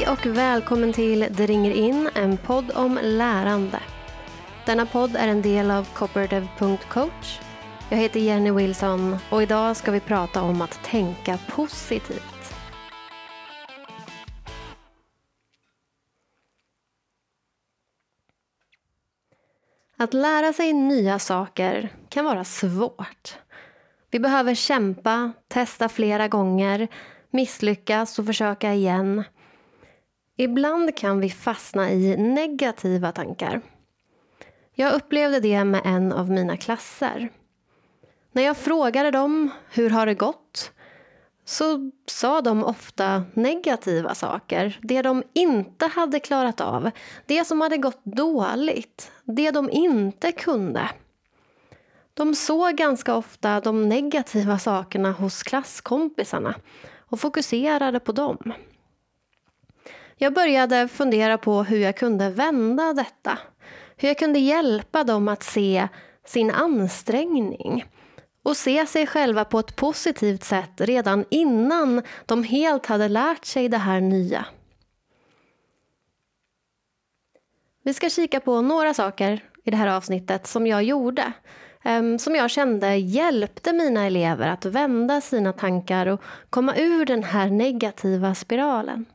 Hej och välkommen till Det ringer in, en podd om lärande. Denna podd är en del av cooperative.coach. Jag heter Jenny Wilson och idag ska vi prata om att tänka positivt. Att lära sig nya saker kan vara svårt. Vi behöver kämpa, testa flera gånger, misslyckas och försöka igen. Ibland kan vi fastna i negativa tankar. Jag upplevde det med en av mina klasser. När jag frågade dem hur har det gått så sa de ofta negativa saker. Det de inte hade klarat av, det som hade gått dåligt, det de inte kunde. De såg ganska ofta de negativa sakerna hos klasskompisarna och fokuserade på dem. Jag började fundera på hur jag kunde vända detta. Hur jag kunde hjälpa dem att se sin ansträngning och se sig själva på ett positivt sätt redan innan de helt hade lärt sig det här nya. Vi ska kika på några saker i det här avsnittet som jag gjorde ehm, som jag kände hjälpte mina elever att vända sina tankar och komma ur den här negativa spiralen.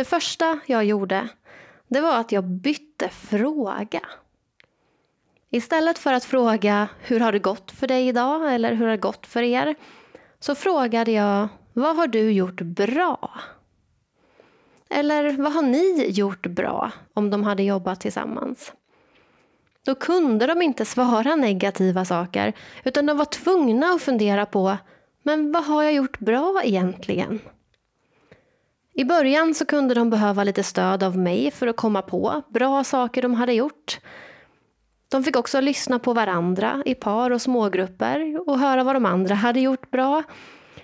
Det första jag gjorde det var att jag bytte fråga. Istället för att fråga hur har det gått för dig idag eller hur har det gått för er så frågade jag vad har du gjort bra? Eller vad har ni gjort bra om de hade jobbat tillsammans? Då kunde de inte svara negativa saker utan de var tvungna att fundera på men vad har jag gjort bra egentligen? I början så kunde de behöva lite stöd av mig för att komma på bra saker de hade gjort. De fick också lyssna på varandra i par och smågrupper och höra vad de andra hade gjort bra.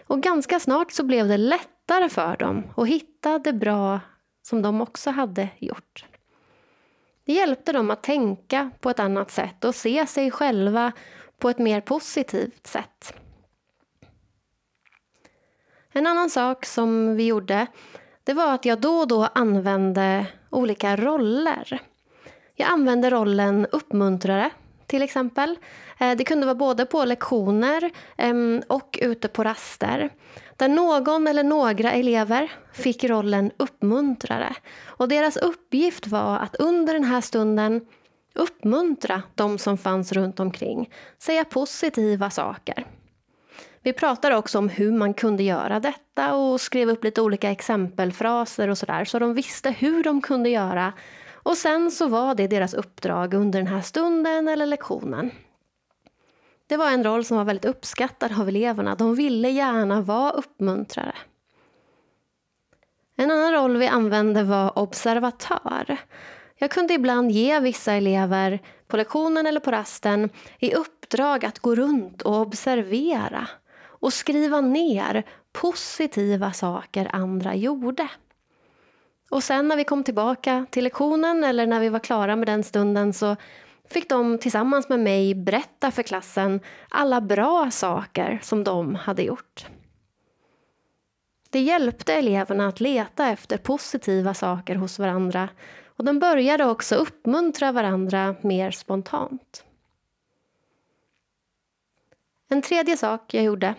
Och ganska snart så blev det lättare för dem att hitta det bra som de också hade gjort. Det hjälpte dem att tänka på ett annat sätt och se sig själva på ett mer positivt sätt. En annan sak som vi gjorde det var att jag då och då använde olika roller. Jag använde rollen uppmuntrare till exempel. Eh, det kunde vara både på lektioner och ute på raster. Där någon eller några elever fick rollen uppmuntrare. Och deras uppgift var att under den här stunden uppmuntra de som fanns runt omkring. Säga positiva saker. Vi pratade också om hur man kunde göra detta och skrev upp lite olika exempelfraser och sådär så de visste hur de kunde göra. Och sen så var det deras uppdrag under den här stunden eller lektionen. Det var en roll som var väldigt uppskattad av eleverna. De ville gärna vara uppmuntrare. En annan roll vi använde var observatör. Jag kunde ibland ge vissa elever på lektionen eller på rasten i uppdrag att gå runt och observera och skriva ner positiva saker andra gjorde. Och sen när vi kom tillbaka till lektionen eller när vi var klara med den stunden så fick de tillsammans med mig berätta för klassen alla bra saker som de hade gjort. Det hjälpte eleverna att leta efter positiva saker hos varandra och de började också uppmuntra varandra mer spontant. En tredje sak jag gjorde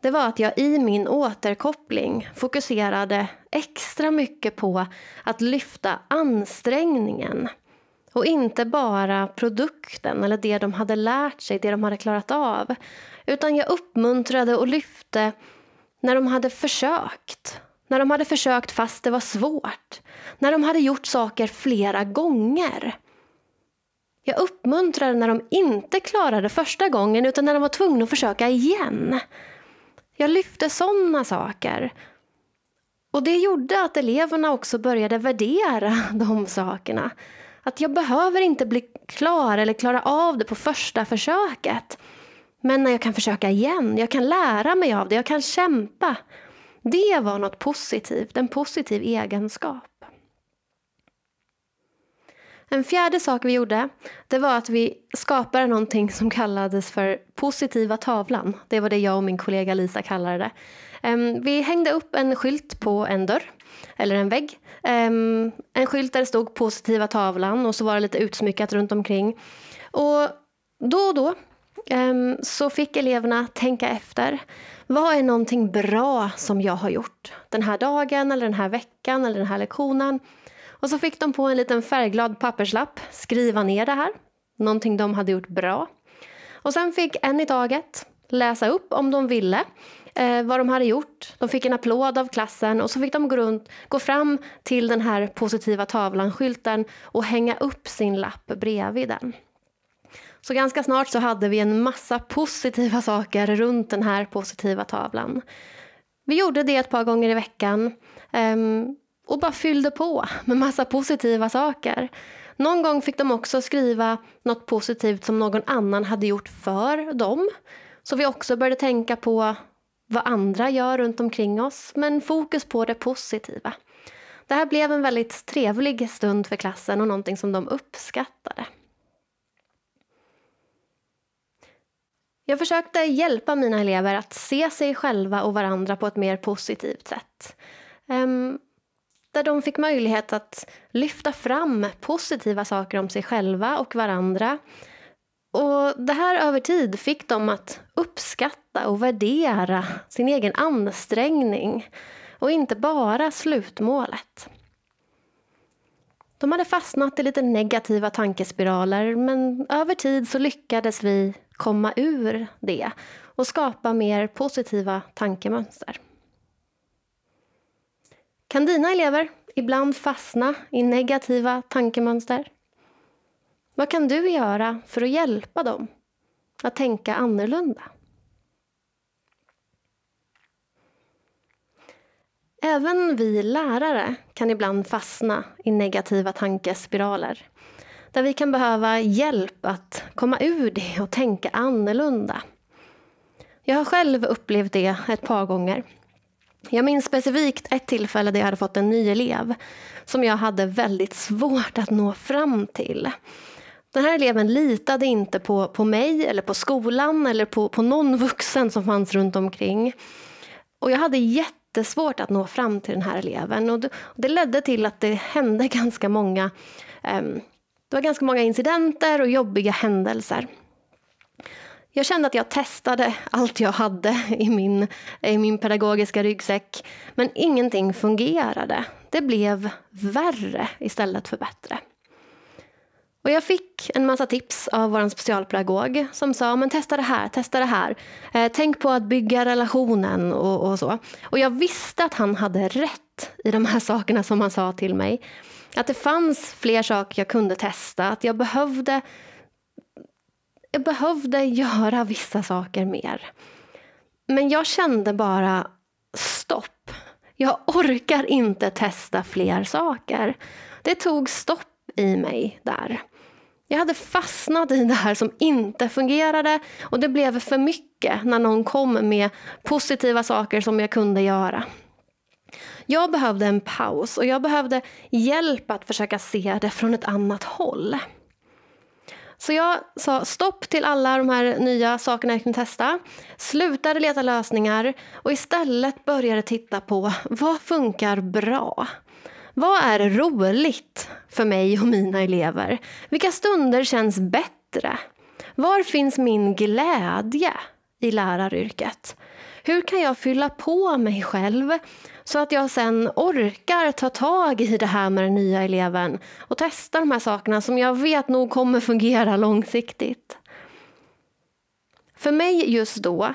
det var att jag i min återkoppling fokuserade extra mycket på att lyfta ansträngningen och inte bara produkten eller det de hade lärt sig, det de hade klarat av. Utan jag uppmuntrade och lyfte när de hade försökt. När de hade försökt fast det var svårt. När de hade gjort saker flera gånger. Jag uppmuntrade när de inte klarade första gången utan när de var tvungna att försöka igen. Jag lyfte sådana saker. Och det gjorde att eleverna också började värdera de sakerna. Att jag behöver inte bli klar eller klara av det på första försöket. Men när jag kan försöka igen, jag kan lära mig av det, jag kan kämpa. Det var något positivt, en positiv egenskap. En fjärde sak vi gjorde det var att vi skapade någonting som kallades för positiva tavlan. Det var det jag och min kollega Lisa kallade det. Ehm, vi hängde upp en skylt på en dörr, eller en vägg. Ehm, en skylt där det stod positiva tavlan och så var det lite utsmyckat runt omkring. Och då och då ehm, så fick eleverna tänka efter. Vad är någonting bra som jag har gjort den här dagen, eller den här veckan eller den här lektionen? Och så fick de på en liten färgglad papperslapp skriva ner det här, någonting de hade gjort bra. Och sen fick en i taget läsa upp om de ville eh, vad de hade gjort. De fick en applåd av klassen och så fick de gå, runt, gå fram till den här positiva tavlan, skylten och hänga upp sin lapp bredvid den. Så ganska snart så hade vi en massa positiva saker runt den här positiva tavlan. Vi gjorde det ett par gånger i veckan um, och bara fyllde på med massa positiva saker. Någon gång fick de också skriva något positivt som någon annan hade gjort för dem. Så vi också började tänka på vad andra gör runt omkring oss, men fokus på det positiva. Det här blev en väldigt trevlig stund för klassen och någonting som de uppskattade. Jag försökte hjälpa mina elever att se sig själva och varandra på ett mer positivt sätt. Um, där de fick möjlighet att lyfta fram positiva saker om sig själva och varandra. Och Det här över tid fick dem att uppskatta och värdera sin egen ansträngning och inte bara slutmålet. De hade fastnat i lite negativa tankespiraler men över tid så lyckades vi komma ur det och skapa mer positiva tankemönster. Kan dina elever ibland fastna i negativa tankemönster? Vad kan du göra för att hjälpa dem att tänka annorlunda? Även vi lärare kan ibland fastna i negativa tankespiraler där vi kan behöva hjälp att komma ur det och tänka annorlunda. Jag har själv upplevt det ett par gånger. Jag minns specifikt ett tillfälle där jag hade fått en ny elev som jag hade väldigt svårt att nå fram till. Den här eleven litade inte på, på mig, eller på skolan eller på, på någon vuxen som fanns runt omkring. Och jag hade jättesvårt att nå fram till den här eleven. Och det, det ledde till att det hände ganska många eh, det var ganska många incidenter och jobbiga händelser. Jag kände att jag testade allt jag hade i min, i min pedagogiska ryggsäck men ingenting fungerade. Det blev värre istället för bättre. Och jag fick en massa tips av vår specialpedagog som sa men testa det här, testa det här. Eh, tänk på att bygga relationen och, och, så. Och jag visste att han hade rätt i de här sakerna som han sa till mig. Att det fanns fler saker jag kunde testa, att jag behövde jag behövde göra vissa saker mer. Men jag kände bara stopp. Jag orkar inte testa fler saker. Det tog stopp i mig där. Jag hade fastnat i det här som inte fungerade och det blev för mycket när någon kom med positiva saker som jag kunde göra. Jag behövde en paus och jag behövde hjälp att försöka se det från ett annat håll. Så jag sa stopp till alla de här nya sakerna jag kunde testa. Slutade leta lösningar och istället började titta på vad funkar bra? Vad är roligt för mig och mina elever? Vilka stunder känns bättre? Var finns min glädje i läraryrket? Hur kan jag fylla på mig själv så att jag sen orkar ta tag i det här med den nya eleven och testa de här sakerna som jag vet nog kommer fungera långsiktigt. För mig just då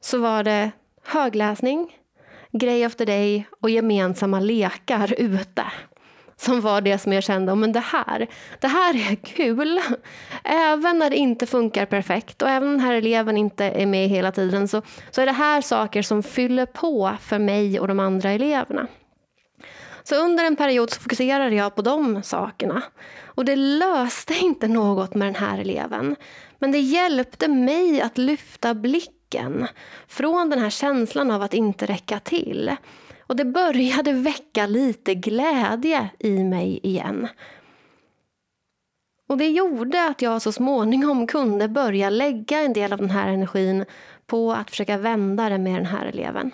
så var det högläsning, grej efter day och gemensamma lekar ute som var det som jag kände, men det här, det här är kul. Även när det inte funkar perfekt och även den här eleven inte är med hela tiden så, så är det här saker som fyller på för mig och de andra eleverna. Så under en period så fokuserade jag på de sakerna. Och det löste inte något med den här eleven. Men det hjälpte mig att lyfta blicken från den här känslan av att inte räcka till och det började väcka lite glädje i mig igen. Och det gjorde att jag så småningom kunde börja lägga en del av den här energin på att försöka vända det med den här eleven.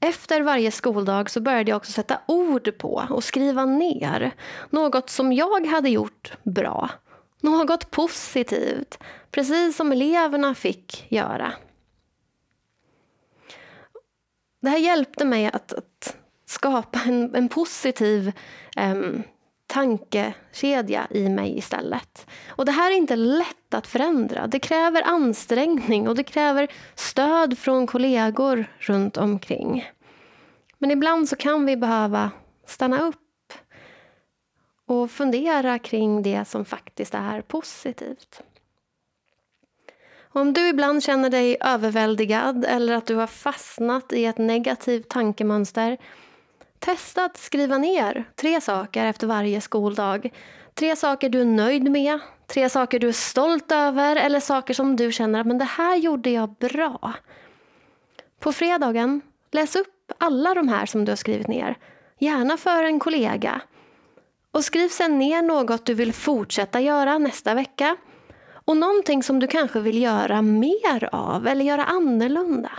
Efter varje skoldag så började jag också sätta ord på och skriva ner något som jag hade gjort bra. Något positivt, precis som eleverna fick göra. Det här hjälpte mig att, att skapa en, en positiv um, tankekedja i mig istället. Och det här är inte lätt att förändra. Det kräver ansträngning och det kräver stöd från kollegor runt omkring. Men ibland så kan vi behöva stanna upp och fundera kring det som faktiskt är positivt. Om du ibland känner dig överväldigad eller att du har fastnat i ett negativt tankemönster Testa att skriva ner tre saker efter varje skoldag. Tre saker du är nöjd med, tre saker du är stolt över eller saker som du känner att det här gjorde jag bra. På fredagen, läs upp alla de här som du har skrivit ner. Gärna för en kollega. Och skriv sen ner något du vill fortsätta göra nästa vecka. Och någonting som du kanske vill göra mer av eller göra annorlunda.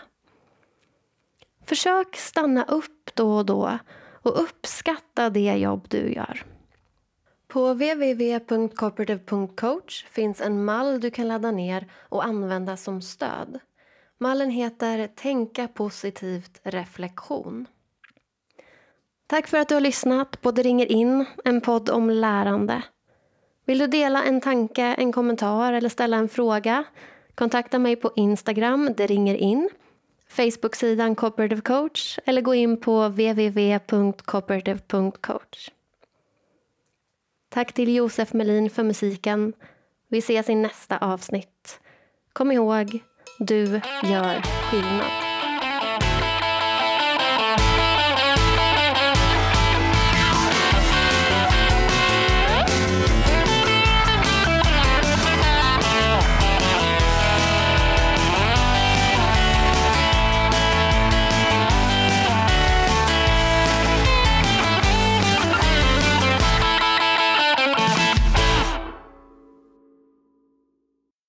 Försök stanna upp då och då och uppskatta det jobb du gör. På www.cooperative.coach finns en mall du kan ladda ner och använda som stöd. Mallen heter Tänka positivt reflektion. Tack för att du har lyssnat på Det ringer in, en podd om lärande. Vill du dela en tanke, en kommentar eller ställa en fråga? Kontakta mig på Instagram, det ringer in Facebook-sidan Cooperative Coach eller gå in på www.cooperative.coach. Tack till Josef Melin för musiken. Vi ses i nästa avsnitt. Kom ihåg, du gör skillnad.